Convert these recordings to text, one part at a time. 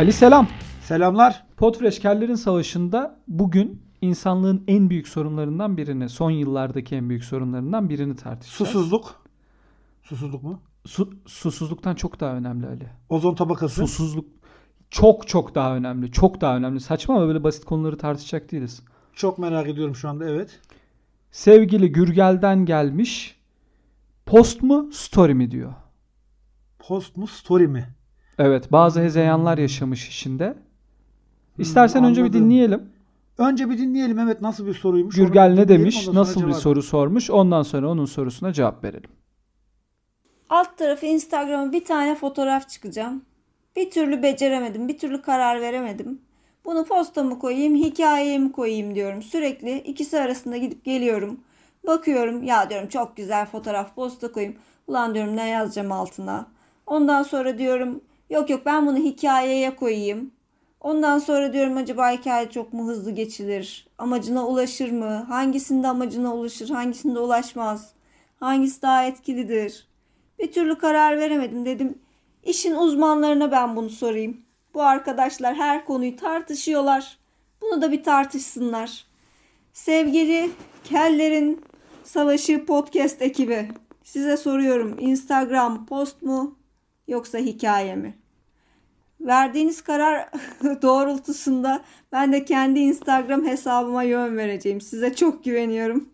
Ali selam. Selamlar. Podfresh Kellerin Savaşı'nda bugün insanlığın en büyük sorunlarından birini, son yıllardaki en büyük sorunlarından birini tartışacağız. Susuzluk. Susuzluk mu? Su, susuzluktan çok daha önemli Ali. Ozon tabakası. Susuzluk çok çok daha önemli. Çok daha önemli. Saçma ama böyle basit konuları tartışacak değiliz. Çok merak ediyorum şu anda evet. Sevgili Gürgel'den gelmiş. Post mu, story mi diyor. Post mu story mi? Evet, bazı hezeyanlar yaşamış işinde. İstersen önce bir anladım. dinleyelim. Önce bir dinleyelim evet nasıl bir soruymuş. Gürgel Onu ne dinleyelim, demiş, ondan sonra nasıl bir cevap. soru sormuş. Ondan sonra onun sorusuna cevap verelim. Alt tarafı Instagram'a bir tane fotoğraf çıkacağım. Bir türlü beceremedim, bir türlü karar veremedim. Bunu posta mı koyayım, hikayeye mi koyayım diyorum. Sürekli ikisi arasında gidip geliyorum. Bakıyorum ya diyorum çok güzel fotoğraf posta koyayım. Ulan diyorum ne yazacağım altına. Ondan sonra diyorum yok yok ben bunu hikayeye koyayım. Ondan sonra diyorum acaba hikaye çok mu hızlı geçilir? Amacına ulaşır mı? Hangisinde amacına ulaşır, hangisinde ulaşmaz? Hangisi daha etkilidir? Bir türlü karar veremedim dedim. İşin uzmanlarına ben bunu sorayım. Bu arkadaşlar her konuyu tartışıyorlar. Bunu da bir tartışsınlar. Sevgili Kellerin Savaşı Podcast ekibi. Size soruyorum. Instagram post mu yoksa hikaye mi? Verdiğiniz karar doğrultusunda ben de kendi Instagram hesabıma yön vereceğim. Size çok güveniyorum.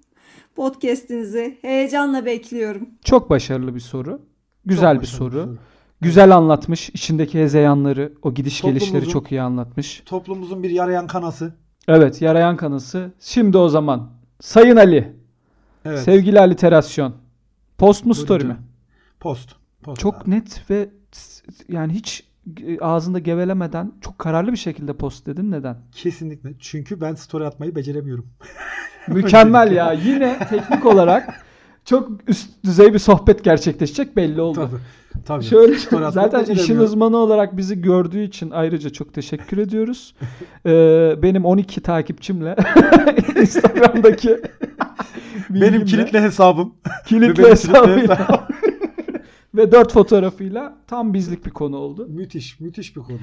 Podcast'inizi heyecanla bekliyorum. Çok başarılı bir soru. Güzel Çok bir soru. bir soru. Güzel anlatmış. İçindeki hezeyanları, o gidiş gelişleri çok iyi anlatmış. Toplumumuzun bir yarayan kanası. Evet, yarayan kanısı. Şimdi o zaman Sayın Ali, Evet. sevgili aliterasyon. Post mu Buyurun story mi? Post. Post Çok abi. net ve yani hiç ağzında gevelemeden çok kararlı bir şekilde post dedin. Neden? Kesinlikle. Çünkü ben story atmayı beceremiyorum. Mükemmel ya. Yine teknik olarak çok üst düzey bir sohbet gerçekleşecek belli oldu. Tabii. Tabii. Şöyle zaten işin uzmanı olarak bizi gördüğü için ayrıca çok teşekkür ediyoruz. Ee, benim 12 takipçimle Instagram'daki Benim kilitli hesabım. kilitli hesabıyla ve 4 fotoğrafıyla tam bizlik bir konu oldu. müthiş. Müthiş bir konu.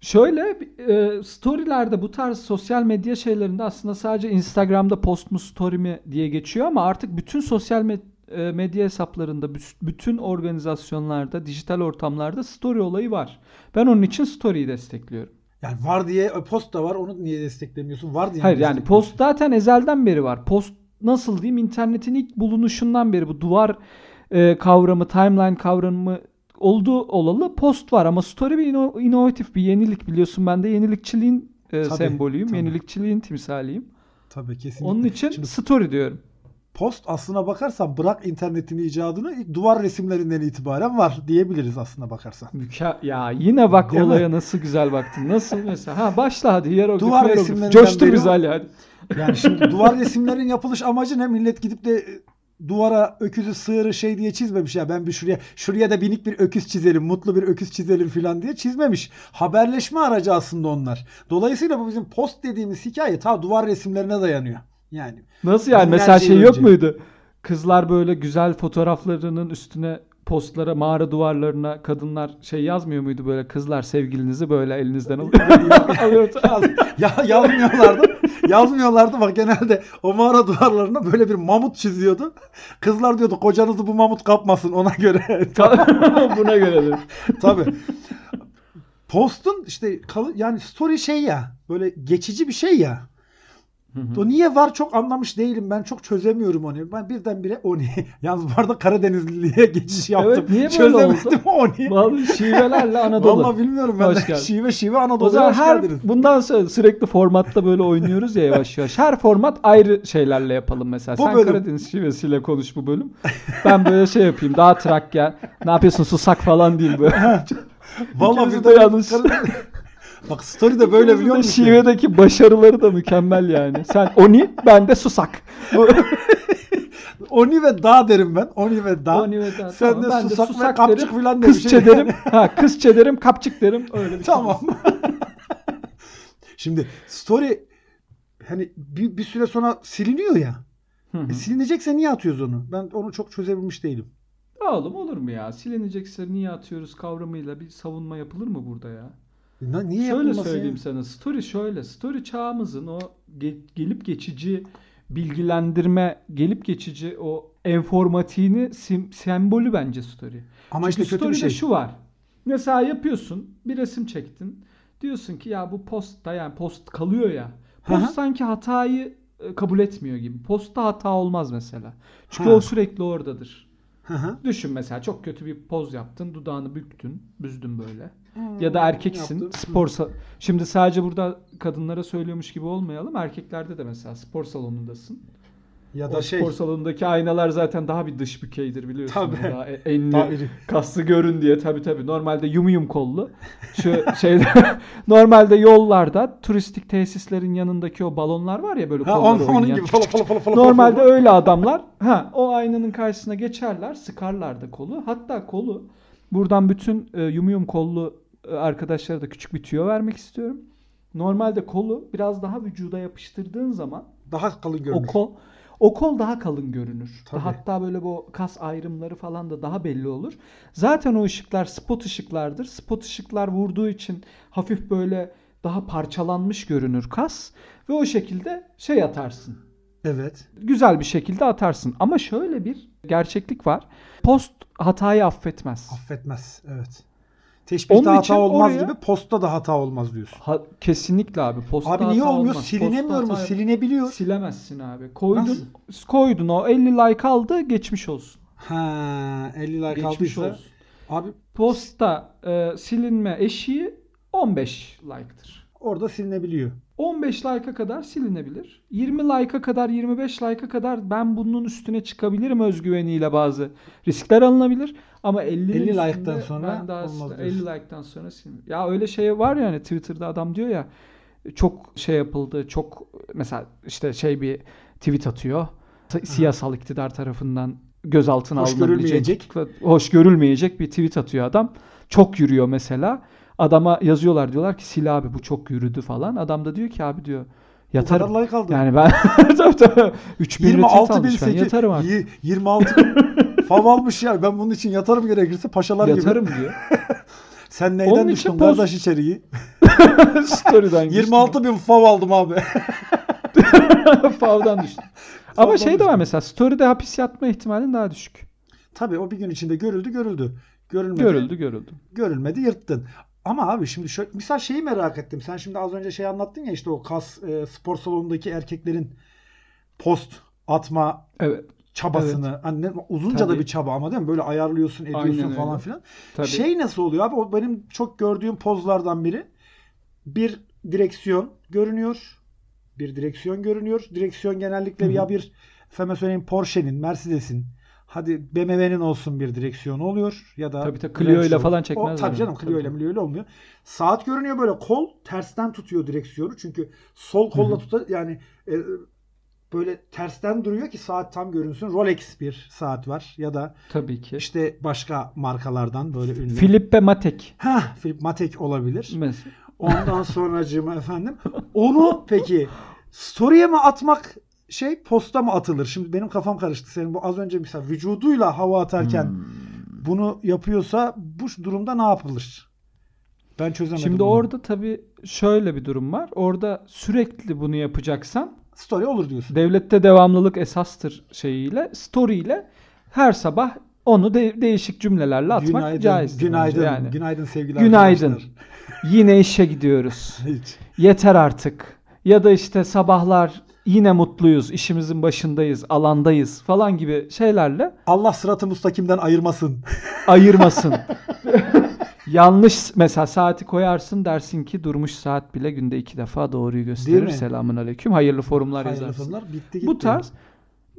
Şöyle e, storylerde bu tarz sosyal medya şeylerinde aslında sadece Instagram'da post mu story mi diye geçiyor ama artık bütün sosyal med- e, medya hesaplarında bütün organizasyonlarda dijital ortamlarda story olayı var. Ben onun için story'yi destekliyorum. Yani var diye e, post da var. Onu niye desteklemiyorsun? Var diye Hayır yani post zaten ezelden beri var. Post nasıl diyeyim internetin ilk bulunuşundan beri bu duvar e, kavramı, timeline kavramı olduğu olalı post var ama story bir ino- inovatif bir yenilik biliyorsun ben de yenilikçiliğin e, Tabii, sembolüyüm, tabii. yenilikçiliğin timsaliyim. Tabii kesinlikle. Onun için Şimdi story diyorum. post aslına bakarsan bırak internetin icadını ilk duvar resimlerinden itibaren var diyebiliriz aslına bakarsan. Müke ya yine bak Değil mi? olaya nasıl güzel baktın. Nasıl mesela? Ha başla hadi hieroglif. Duvar resimlerinden Coştur beri- Ali hadi. Yani şimdi duvar resimlerin yapılış amacı ne? Millet gidip de e, duvara öküzü sığırı şey diye çizmemiş ya ben bir şuraya şuraya da binik bir öküz çizelim mutlu bir öküz çizelim filan diye çizmemiş. Haberleşme aracı aslında onlar. Dolayısıyla bu bizim post dediğimiz hikaye ta duvar resimlerine dayanıyor. Yani Nasıl yani? Mesela şey yıl yok önce. muydu? Kızlar böyle güzel fotoğraflarının üstüne postlara, mağara duvarlarına kadınlar şey yazmıyor muydu böyle kızlar sevgilinizi böyle elinizden alıyor. alıyor. ya yazmıyorlardı. yazmıyorlardı bak genelde o mağara duvarlarına böyle bir mamut çiziyordu. Kızlar diyordu kocanızı bu mamut kapmasın ona göre. Buna göre de. Tabii. Post'un işte yani story şey ya böyle geçici bir şey ya. O niye var çok anlamış değilim. Ben çok çözemiyorum onu. Ben birdenbire onu. Yalnız bu arada Karadenizliliğe geçiş yaptım. Evet, niye böyle Çözemedim onu. Vallahi şivelerle Anadolu. Vallahi bilmiyorum ben Hoş de. geldin. Şive şive O Anadolu'ya zaman her geldiniz. bundan sonra sürekli formatta böyle oynuyoruz ya yavaş yavaş. Her format ayrı şeylerle yapalım mesela. Bu Sen bölüm. Karadeniz şivesiyle konuş bu bölüm. Ben böyle şey yapayım. Daha Trakya. Ne yapıyorsun susak falan değil böyle. Vallahi bir de yanlış. Bak story de böyle biliyor musun? Şivedeki başarıları da mükemmel yani. Sen Oni, ben de susak. Oni ve dağ derim ben. Oni ve dağ. Oni ve dağ, Sen tamam. de Ben de susak, susak ve kapçık derim, filan derim. Kızçe derim. Ha, kızçe derim, kapçık derim. Öyle bir şey. Tamam. Şimdi story hani bir, bir süre sonra siliniyor ya. Hı hı. E, silinecekse niye atıyoruz onu? Ben onu çok çözebilmiş değilim. Oğlum olur mu ya? Silinecekse niye atıyoruz kavramıyla bir savunma yapılır mı burada ya? Na- Niye Şöyle söyleyeyim ya? sana. Story şöyle. Story çağımızın o ge- gelip geçici bilgilendirme, gelip geçici o informatiğini sim- sembolü bence story. Ama işte Çünkü kötü bir şey. şu var. Mesela yapıyorsun, bir resim çektin. Diyorsun ki ya bu postta yani post kalıyor ya. Post sanki hatayı e, kabul etmiyor gibi. Postta hata olmaz mesela. Çünkü Ha. o sürekli oradadır. Hı hı. Düşün mesela çok kötü bir poz yaptın, dudağını büktün, büzdün böyle. Ya da erkeksin, Hmm, Yaptım. spor sa- Şimdi sadece burada kadınlara söylüyormuş gibi olmayalım. Erkeklerde de mesela spor salonundasın. Ya O da şey spor salonundaki aynalar zaten daha bir dış bükeydir biliyorsun. Tabii. Daha e- enli, iri. kaslı görün diye tabii tabii. Normalde yum yum kollu. Şu şeyde normalde yollarda turistik tesislerin yanındaki o balonlar var ya böyle ha, kolları onun, gibi falan falan falan falan. Normalde öyle adamlar ha o aynanın karşısına geçerler, sıkarlar da kolu. Hatta kolu buradan bütün e, yum yum kollu arkadaşlara da küçük bir tüyo vermek istiyorum. Normalde kolu biraz daha vücuda yapıştırdığın zaman daha kalın o görünür. kol o kol daha kalın görünür. Tabii. Hatta böyle bu kas ayrımları falan da daha belli olur. Zaten o ışıklar spot ışıklardır. Spot ışıklar vurduğu için hafif böyle daha parçalanmış görünür kas ve o şekilde şey atarsın Evet. güzel bir şekilde atarsın. Ama şöyle bir gerçeklik var. Post hatayı affetmez. Affetmez. Evet. Teşbihte Onun hata olmaz oraya- gibi postta da hata olmaz diyorsun. Ha- kesinlikle abi. Posta Abi niye hata olmuyor? olmaz. Silinemiyor Posta mu? Silinebiliyor. Silemezsin abi. Koydun, Nasıl? koydun o 50 like aldı geçmiş olsun. Ha, 50 like Geçmiş aldıysa. olsun. Abi Posta e, silinme eşiği 15 like'tır. orada silinebiliyor. 15 like'a kadar silinebilir. 20 like'a kadar, 25 like'a kadar ben bunun üstüne çıkabilirim özgüveniyle bazı riskler alınabilir. Ama 50, 50 üstünde like'tan sonra ben daha olmaz 50 diyorsun. like'tan sonra silin. Ya öyle şey var ya hani Twitter'da adam diyor ya çok şey yapıldı. Çok mesela işte şey bir tweet atıyor. Siyasal iktidar tarafından gözaltına Hoş alınabilecek, görülmeyecek. hoş görülmeyecek bir tweet atıyor adam. Çok yürüyor mesela. Adama yazıyorlar diyorlar ki sil abi bu çok yürüdü falan. Adam da diyor ki abi diyor Bu yatarım. kadar like. Yani ben tabii tabii 3000 retweet 26 bin almış ben yatarım artık. 26 bin fav almış ya. Ben bunun için yatarım gerekirse paşalar Yatarım gibi. diyor. Sen neyden Onun düştün poz- kardeş içeriği? Story'den düştüm. 26 bin fav aldım abi. Fav'dan düştüm. Ama şey de var mesela story'de hapis yatma ihtimalin daha düşük. Tabii o bir gün içinde görüldü görüldü. Görülmedi. Görüldü görüldü. Görülmedi yırttın. Ama abi şimdi şöyle, misal şeyi merak ettim. Sen şimdi az önce şey anlattın ya işte o kas e, spor salonundaki erkeklerin post atma Evet. çabasını. Hani ne- uzunca da Tabii. bir çaba ama değil mi? Böyle ayarlıyorsun, ediyorsun Aynen falan öyle. filan. Tabii. Şey nasıl oluyor abi? O benim çok gördüğüm pozlardan biri. Bir direksiyon görünüyor. Bir direksiyon görünüyor. Direksiyon genellikle Hı hı. ya bir efendime söyleyeyim Porsche'nin, Mercedes'in hadi BMW'nin olsun bir direksiyonu oluyor ya da Tabii tabii, Clio ile falan çekmezler O, tabii canım. Clio ile. Clio ile olmuyor. Saat görünüyor böyle kol tersten tutuyor direksiyonu. Çünkü sol kolla tutar yani e, böyle tersten duruyor ki saat tam görünsün. Rolex bir saat var ya da Tabii ki. işte başka markalardan böyle ünlü. Filippe Matek. Heh, Philip Matek olabilir. Mesela. Ondan sonracığıma efendim. Onu peki story'e mi atmak şey posta mı atılır? Şimdi benim kafam karıştı. Senin bu az önce mesela vücuduyla hava atarken Hmm. bunu yapıyorsa bu durumda ne yapılır? Ben çözemedim. Şimdi bunu. orada tabii şöyle bir durum var. Orada sürekli bunu yapacaksan story olur diyorsun. devlette devamlılık esastır şeyiyle, story ile her sabah onu de- değişik cümlelerle atmak günaydın, caizdir günaydın, yani. günaydın sevgili Günaydın. arkadaşlar. Yine işe gidiyoruz. Hiç. Yeter artık. Ya da işte sabahlar yine mutluyuz, işimizin başındayız, alandayız falan gibi şeylerle Allah sıratı mustakimden ayırmasın. ayırmasın. Yanlış mesela saati koyarsın dersin ki durmuş saat bile günde iki defa doğruyu gösterir. Selamun aleyküm. Hayırlı forumlar Hayırlı yazarsın. fonlar bitti gitti. Bu tarz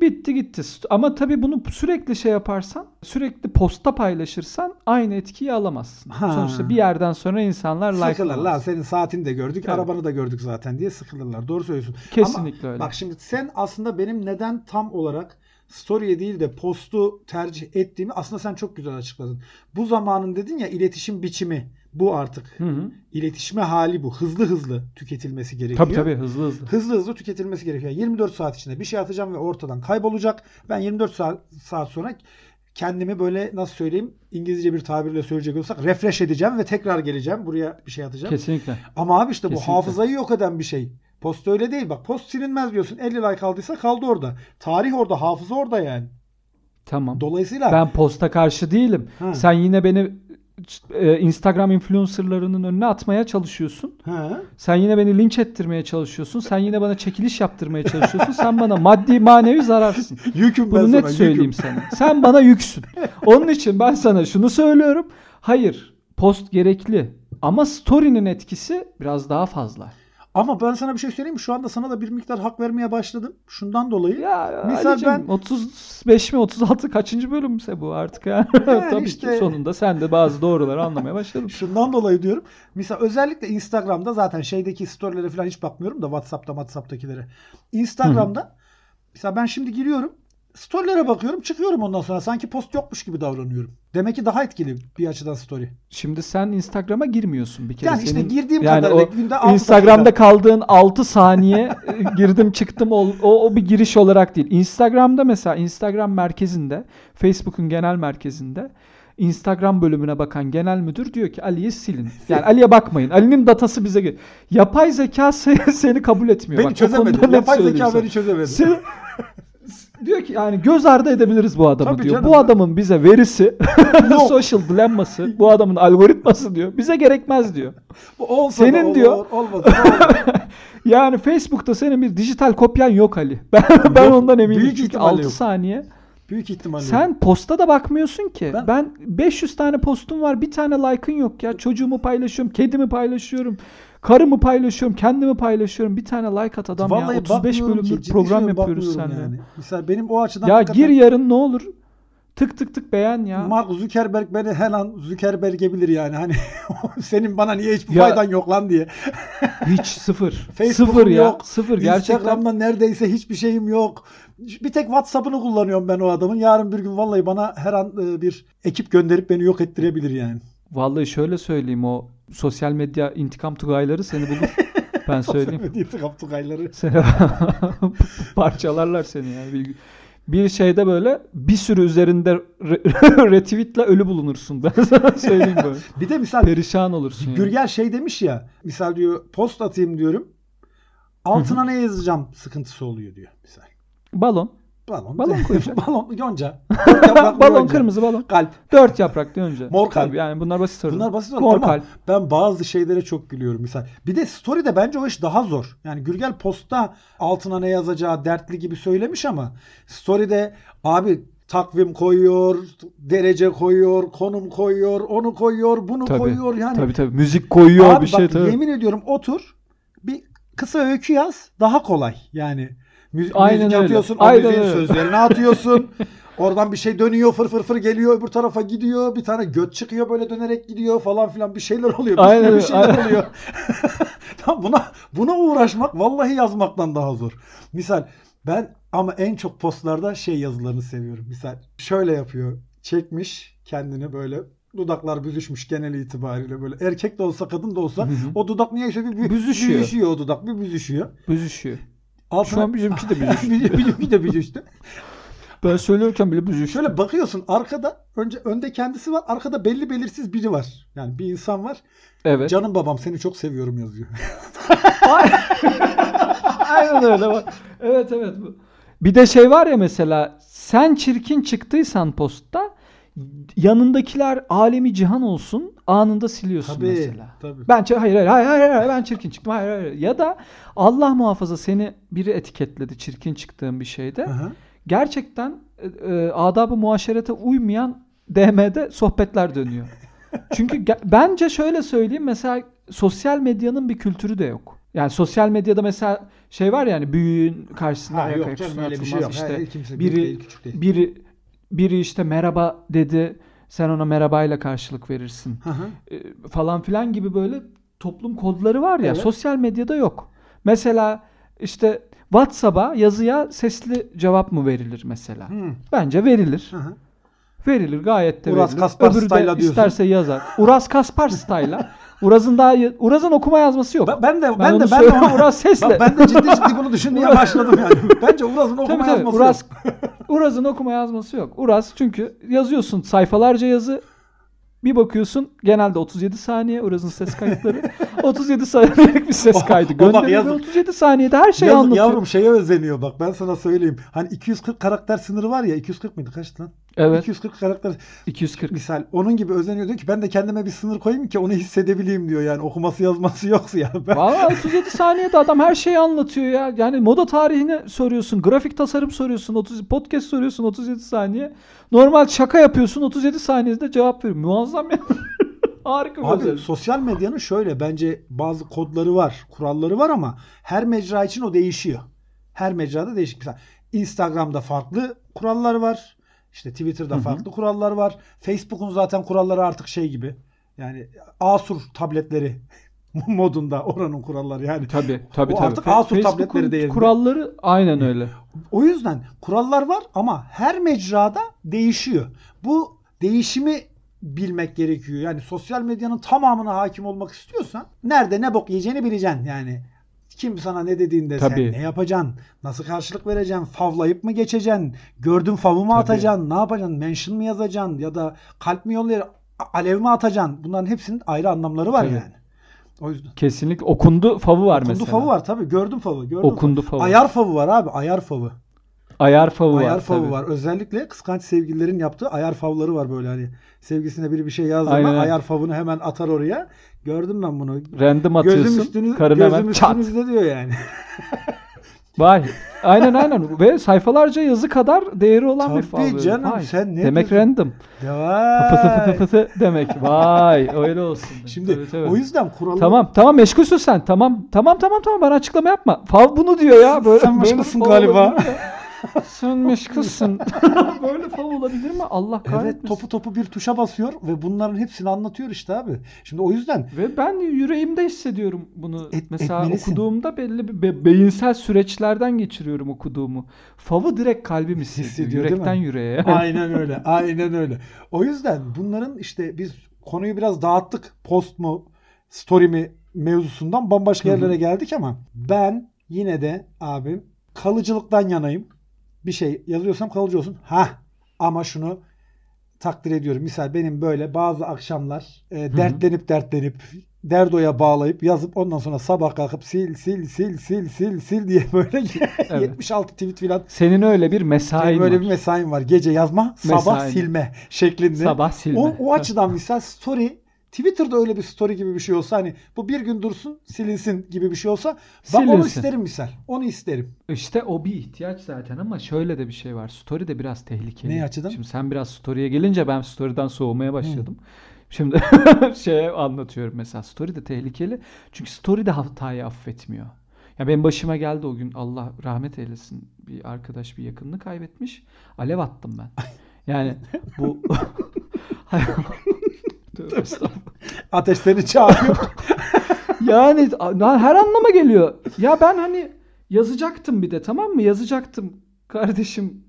bitti gitti. Ama tabii bunu sürekli şey yaparsan, sürekli posta paylaşırsan aynı etkiyi alamazsın. Ha. Sonuçta bir yerden sonra insanlar like Sıkılır lan senin saatini de gördük, Tabii. arabanı da gördük zaten diye sıkılırlar. Doğru söylüyorsun. Kesinlikle Ama öyle. Bak şimdi sen aslında benim neden tam olarak story'e değil de postu tercih ettiğimi aslında sen çok güzel açıkladın. Bu zamanın dedin ya iletişim biçimi bu artık. Hı hı. İletişme hali bu. Hızlı hızlı tüketilmesi gerekiyor. Tabii tabii hızlı hızlı. Hızlı hızlı tüketilmesi gerekiyor. 24 saat içinde bir şey atacağım ve ortadan kaybolacak. Ben 24 saat, saat sonra kendimi böyle nasıl söyleyeyim İngilizce bir tabirle söyleyecek olsak refresh edeceğim ve tekrar geleceğim. Buraya bir şey atacağım. Kesinlikle. Ama abi işte bu Kesinlikle. hafızayı yok eden bir şey. Post öyle değil. Bak post silinmez diyorsun. 50 like aldıysa kaldı orada. Tarih orada, hafıza orada yani. Tamam. Dolayısıyla Ben posta karşı değilim. Ha. Sen yine beni e, Instagram influencerlarının önüne atmaya çalışıyorsun. ha, Sen yine beni linç ettirmeye çalışıyorsun. Sen yine bana çekiliş yaptırmaya çalışıyorsun. Sen bana maddi manevi zararsın. yüküm Bunu sana. net söyleyeyim yüküm. sana. Sen bana yüksün. Onun için ben sana şunu söylüyorum. Hayır, post gerekli. Ama story'nin etkisi biraz daha fazla. Ama ben sana bir şey söyleyeyim mi? Şu anda sana da bir miktar hak vermeye başladım. Şundan dolayı. Ya Misal Ali'cim, ben- 35 mi 36 kaçıncı bölümse bu artık ya. Yani Tabii işte- ki sonunda sen de bazı doğruları anlamaya başladın. Şundan dolayı diyorum. Mesela özellikle Instagram'da zaten şeydeki storylere falan hiç bakmıyorum da WhatsApp'ta WhatsApp'takilere. Instagram'da mesela ben şimdi giriyorum. Storylere bakıyorum çıkıyorum ondan sonra. Sanki post yokmuş gibi davranıyorum. Demek ki daha etkili bir açıdan story. Şimdi sen Instagram'a girmiyorsun bir kere. Yani işte Senin- girdiğim yani kadarıyla günde altı Instagram'da dakika. kaldığın 6 saniye e, girdim çıktım o, o, o bir giriş olarak değil. Instagram'da mesela Instagram merkezinde Facebook'un genel merkezinde Instagram bölümüne bakan genel müdür diyor ki Ali'yi silin. Yani Ali'ye bakmayın. Ali'nin datası bize gel. Yapay zeka se- seni kabul etmiyor. Beni Bak, çözemedi. Yapay zeka beni çözemedi. Sen- diyor ki yani göz ardı edebiliriz bu adamı Tabii diyor. canım. Bu adamın bize verisi, social dilemması, bu adamın algoritması diyor. Bize gerekmez diyor. Bu olsa Senin olur, diyor- olur. Yani Facebook'ta senin bir dijital kopyan yok Ali. Ben, ben ondan eminim. büyük Çünkü ihtimalle 6 yok. saniye. Büyük ihtimalle. Sen posta da bakmıyorsun ki. Ben, Ben- 500 tane postum var. Bir tane like'ın yok ya. Çocuğumu paylaşıyorum, kedimi paylaşıyorum. Karımı paylaşıyorum, kendimi paylaşıyorum. Bir tane like at adam Vallahi ya. 35 bakmıyorum bölümdür ki, program yapıyoruz seninle. yani. Mesela benim o açıdan Ya hakikaten- gir yarın ne olur. Tık tık tık beğen ya. Mark Zuckerberg beni her an Zuckerberg'e bilir yani. Hani senin bana niye hiçbir Ya- faydan yok lan diye. Hiç sıfır. Facebook'um sıfır ya. yok. Sıfır gerçekten. Instagram'da neredeyse hiçbir şeyim yok. Bir tek WhatsApp'ını kullanıyorum ben o adamın. Yarın bir gün vallahi bana her an e, bir ekip gönderip beni yok ettirebilir yani. Vallahi şöyle söyleyeyim o sosyal medya intikam tugayları seni bulur. Ben söyleyeyim. İntikam tugayları. Seni parçalarlar seni yani. Bir, bir şeyde böyle bir sürü üzerinde re- retweetle ölü bulunursun. Ben sana söyleyeyim böyle. Bir de misal Perişan olursun yani. Gürgel şey demiş ya. Misal diyor post atayım diyorum. Altına ne yazacağım sıkıntısı oluyor diyor misal. Balon. Balon. Balon koyacağım. balon yonca. Balon yonca. kırmızı balon. Kalp. Dört yapraklı önce. Mor kalp. Tabii Yani bunlar basit sorular. Bunlar basit olur Mor ama kalp. ben bazı şeylere çok gülüyorum misal. Bir de story'de bence o iş daha zor. Yani Gürgel postta altına ne yazacağı dertli gibi söylemiş ama story'de abi takvim koyuyor, derece koyuyor, konum koyuyor, onu koyuyor, bunu Tabii. koyuyor. Yani Tabii tabii. Müzik koyuyor Abi bir şey bak tabii. yemin ediyorum otur bir kısa öykü yaz daha kolay. Yani müzik, Aynen müzik öyle. atıyorsun o Aynen müziğin öyle. sözlerini atıyorsun. Oradan bir şey dönüyor fır fır fır geliyor öbür tarafa gidiyor. Bir tane göt çıkıyor böyle dönerek gidiyor falan filan bir şeyler oluyor. Bir, Aynen bir şeyler aynen. oluyor. Tamam buna buna uğraşmak vallahi yazmaktan daha zor. Misal ben ama en çok postlarda şey yazılarını seviyorum. Misal şöyle yapıyor. Çekmiş kendini böyle dudaklar büzüşmüş genel itibariyle böyle. Erkek de olsa kadın da olsa Hı hı. o dudak niyeyse bir, bir Büzüşüyor. büzüşüyor o dudak bir büzüşüyor. Büzüşüyor. Altına... Şu an bizimki de büzüştü. Bizimki de büzüştü. Ben söylüyorken bile büzüştü. Şöyle bakıyorsun arkada önce önde kendisi var arkada belli belirsiz biri var. Yani bir insan var. Evet. Canım babam seni çok seviyorum yazıyor. Aynen öyle bak. Evet evet. bu. Bir de şey var ya mesela sen çirkin çıktıysan postta yanındakiler alemi cihan olsun anında siliyorsun Tabii. mesela. Tabii. Ben hayır hayır hayır hayır, hayır ben çirkin çıktım hayır hayır ya da Allah muhafaza seni biri etiketledi çirkin çıktığın bir şeyde. Aha. Gerçekten e, e, adab-ı muaşerete uymayan DM'de sohbetler dönüyor. Çünkü bence şöyle söyleyeyim mesela sosyal medyanın bir kültürü de yok. Yani sosyal medyada mesela şey var yani büyüğün karşısında Ha, ayak yok canım öyle bir şey yok. İşte Hayır, biri değil, küçük değil. biri biri işte merhaba dedi sen ona merhabayla karşılık verirsin Hı hı. e, falan filan gibi böyle toplum kodları var ya Evet. sosyal medyada yok. Mesela işte WhatsApp'a yazıya sesli cevap mı verilir mesela? Hı. Bence verilir. Hı hı. Verilir gayet de Uras verilir. Kaspar Öbürü de diyorsun. isterse yazar. Uras Kaspar style'a. Uraz'ın daha Uraz'ın okuma yazması yok. Ben, ben de Ben de ben de onu- Uras sesle. Bak ben de ciddi ciddi bunu düşünmeye başladım yani. Bence Uraz'ın okuma Tabii tabii. yazması Uras, yok. Uraz'ın okuma yazması yok. Uraz çünkü yazıyorsun sayfalarca yazı bir bakıyorsun genelde 37 saniye Uraz'ın ses kayıtları. 37 saniyelik bir ses kaydı gönderiyor ve yazık. 37 saniyede her şeyi Yaz- anlatıyor. yavrum şeye özeniyor bak ben sana söyleyeyim. Hani 240 karakter sınırı var ya 240 mıydı kaçtı lan? Evet 240 karakter 240. misal onun gibi özeniyor diyor ki ben de kendime bir sınır koyayım ki onu hissedebileyim diyor yani okuması yazması yoksa ya. Ben, Valla 37 saniyede adam her şeyi anlatıyor ya. Yani moda tarihini soruyorsun, grafik tasarım soruyorsun, 30 podcast soruyorsun 37 saniye. Normal şaka yapıyorsun 37 saniyede cevap veriyor. Muazzam ya. Harika bir Abi özellik. sosyal medyanın şöyle bence bazı kodları var, kuralları var ama her mecra için o değişiyor. Her mecrada değişik. Mesela Instagram'da farklı kurallar var. İşte Twitter'da Hı hı. farklı kurallar var. Facebook'un zaten kuralları artık şey gibi. Yani Asus tabletleri modunda oranın kuralları yani. Tabii tabii O tabii. artık Facebook'un tabletleri değerinde. kuralları aynen öyle. O yüzden kurallar var ama her mecrada değişiyor. Bu değişimi bilmek gerekiyor. Yani sosyal medyanın tamamına hakim olmak istiyorsan nerede ne bok yiyeceğini bileceksin yani. Kim sana ne dediğinde Tabii. sen ne yapacaksın? Nasıl karşılık vereceksin? Favlayıp mı geçeceksin? Gördün favı mı atacaksın? Ne yapacaksın? Mention mı yazacaksın? Ya da kalp mi yollayacaksın? Alev mi atacaksın? Bunların hepsinin ayrı anlamları var Tabii. yani. O yüzden. Kesinlikle okundu favı var Okundu mesela. favı var tabii. Gördüm favı. Gördüm Okundu favı. favı. Ayar favı var abi. Ayar favı. Ayar favı ayar var. favı tabii. var. Özellikle kıskanç sevgililerin yaptığı ayar favları var böyle hani. Sevgisine biri bir şey yazdı Aynen. ama ayar favını hemen atar oraya. Gördüm ben bunu. Random atıyorsun. Gözüm üstünüz, karın gözüm hemen çat. üstünüzde diyor yani. Vay. Aynen aynen. Ve sayfalarca yazı kadar değeri olan bir Tabii fav. canım, Vay. sen ne Demek diyorsun? random. Ya. Fıtı fıtı fıtı demek. Vay öyle olsun. Şimdi Tabii, tabii. o yüzden kuralı Tamam tamam meşgulsün sen. Tamam tamam tamam tamam bana açıklama yapma. Fav bunu diyor ya. Böyle, Sen fav galiba. Sen meşgulsün. böyle fav olabilir mi? Allah kahretmesin. Evet topu topu bir tuşa basıyor ve bunların hepsini anlatıyor işte abi. Şimdi o yüzden Ve ben yüreğimde hissediyorum bunu. Et- Mesela etmelisin. okuduğumda belli bir be- beyinsel süreçlerden geçiriyorum okuduğumu. Favı direkt kalbim hissediyor. Hissediyor, değil Yürekten yüreğe. Aynen öyle. Aynen öyle. O yüzden bunların işte biz konuyu biraz dağıttık. Post mu, story mi mevzusundan bambaşka yerlere geldik ama ben yine de abim kalıcılıktan yanayım. Bir şey yazıyorsam kalıcı olsun. Ha ama şunu takdir ediyorum. Misal benim böyle bazı akşamlar e, dertlenip dertlenip derdoya bağlayıp yazıp ondan sonra sabah kalkıp sil sil sil sil sil sil diye böyle 76 tweet filan Senin öyle bir mesain böyle var. bir mesaim var. Gece yazma, sabah Mesain. silme şeklinde. Sabah silme. O, o açıdan misal story Twitter'da öyle bir story gibi bir şey olsa hani bu bir gün dursun silinsin gibi bir şey olsa ben onu Silinsin. isterim misal. Onu isterim. İşte o bir ihtiyaç zaten ama şöyle de bir şey var. Story de biraz tehlikeli. Ne açıdan? Şimdi sen biraz story'e gelince ben story'den soğumaya başladım. Şimdi şey anlatıyorum mesela story de tehlikeli. Çünkü story de hatayı affetmiyor. Ya benim başıma geldi o gün Allah rahmet eylesin. Bir arkadaş bir yakınını kaybetmiş. Alev attım ben. Yani bu. Ateşleri çağırıyor. Yani her anlama geliyor. Ya ben hani yazacaktım bir de tamam mı? Yazacaktım. Kardeşim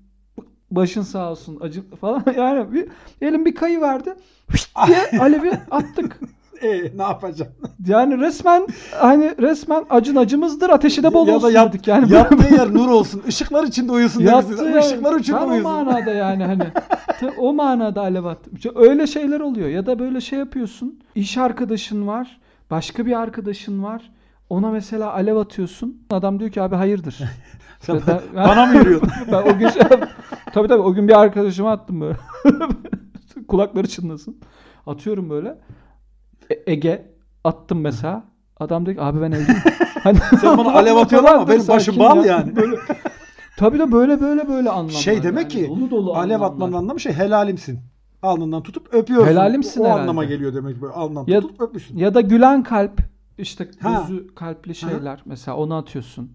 başın sağ olsun acı falan. Yani bir elim bir kayı verdi. diye alevi attık. E, ne yapacaksın? Yani resmen hani resmen acın acımızdır ateşi de bol ya olsun da yat, dedik. Yani yattığı yer nur olsun. Işıklar içinde uyusun Yattı demişsin. yani. Işıklar içinde Ben o uyusun. manada yani hani o manada alev attım. İşte öyle şeyler oluyor ya da böyle şey yapıyorsun. İş arkadaşın var, başka bir arkadaşın var. Ona mesela alev atıyorsun. Adam diyor ki abi hayırdır. Sen Ben- bana mı yürüyorsun? ben o gün şey, tabii tabii o gün bir arkadaşıma attım böyle. Kulakları çınlasın. Atıyorum böyle. E- Ege attım mesela. Adam diyor ki abi ben evliyim. Hani, Sen bana alev atıyorsun ama benim başım bağlı ya. yani. Böyle, tabii de böyle böyle böyle anlamlar. Şey demek yani. ki Dolu dolu alev anlamlar. atmanın anlamı şey helalimsin. Alnından tutup öpüyorsun. Helalimsin o herhalde. anlama geliyor demek böyle. Alnından Ya- tutup öpmüşsün. Ya da gülen kalp işte Ha. gözü kalpli şeyler mesela onu atıyorsun.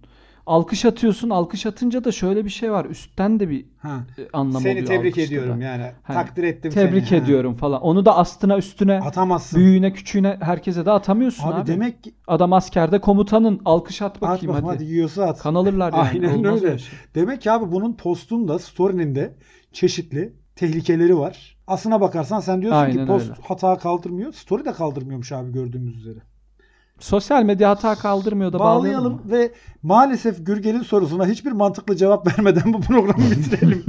Alkış atıyorsun. Alkış atınca da şöyle bir şey var. Üstten de bir Ha. e, anlam Seni oluyor tebrik alkışta ediyorum da. yani. Hani, Takdir ettim Tebrik seni. Ha. ediyorum falan. Onu da astına üstüne Atamazsın. büyüğüne küçüğüne herkese de atamıyorsun abi. Abi, demek ki Adam askerde komutanın alkış at at bakayım bakayım hadi. hadi yiyorsa at. Kan alırlar yani. Aynen Olmaz öyle. şey. Demek ki abi bunun postunda, story'nin de çeşitli tehlikeleri var. Aslına bakarsan sen diyorsun ki Aynen post öyle. hata kaldırmıyor. Story de kaldırmıyormuş abi gördüğümüz üzere. Sosyal medya hata kaldırmıyor da bağlayalım, bağlayalım ve maalesef Gürgel'in sorusuna hiçbir mantıklı cevap vermeden bu programı bitirelim.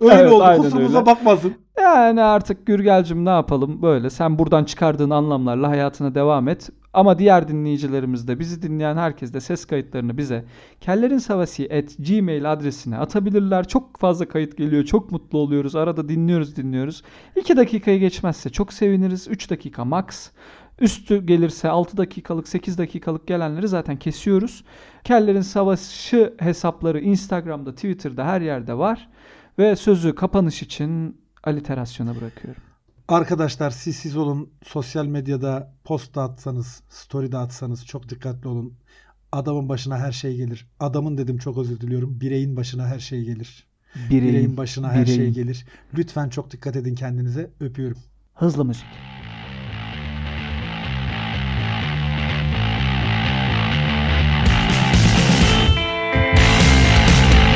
öyle Evet, oldu. Kusurumuza öyle. bakmasın. Yani artık Gürgel'cim ne yapalım böyle. Sen buradan çıkardığın anlamlarla hayatına devam et. Ama diğer dinleyicilerimiz de bizi dinleyen herkes de ses kayıtlarını bize kellerinsavasi@gmail adresine atabilirler. Çok fazla kayıt geliyor. Çok mutlu oluyoruz. Arada dinliyoruz dinliyoruz. 2 dakikayı geçmezse çok seviniriz. 3 dakika max. Üstü gelirse 6 dakikalık 8 dakikalık gelenleri zaten kesiyoruz. Kellerin Savaşı hesapları Instagram'da, Twitter'da her yerde var. Ve sözü kapanış için aliterasyona bırakıyorum. Arkadaşlar siz siz olun. Sosyal medyada post da atsanız, story de atsanız çok dikkatli olun. Adamın başına her şey gelir. Adamın dedim çok özür diliyorum. Bireyin başına her şey gelir. Bireyin başına her şey gelir. Lütfen çok dikkat edin kendinize. Öpüyorum. Hızlı müzik.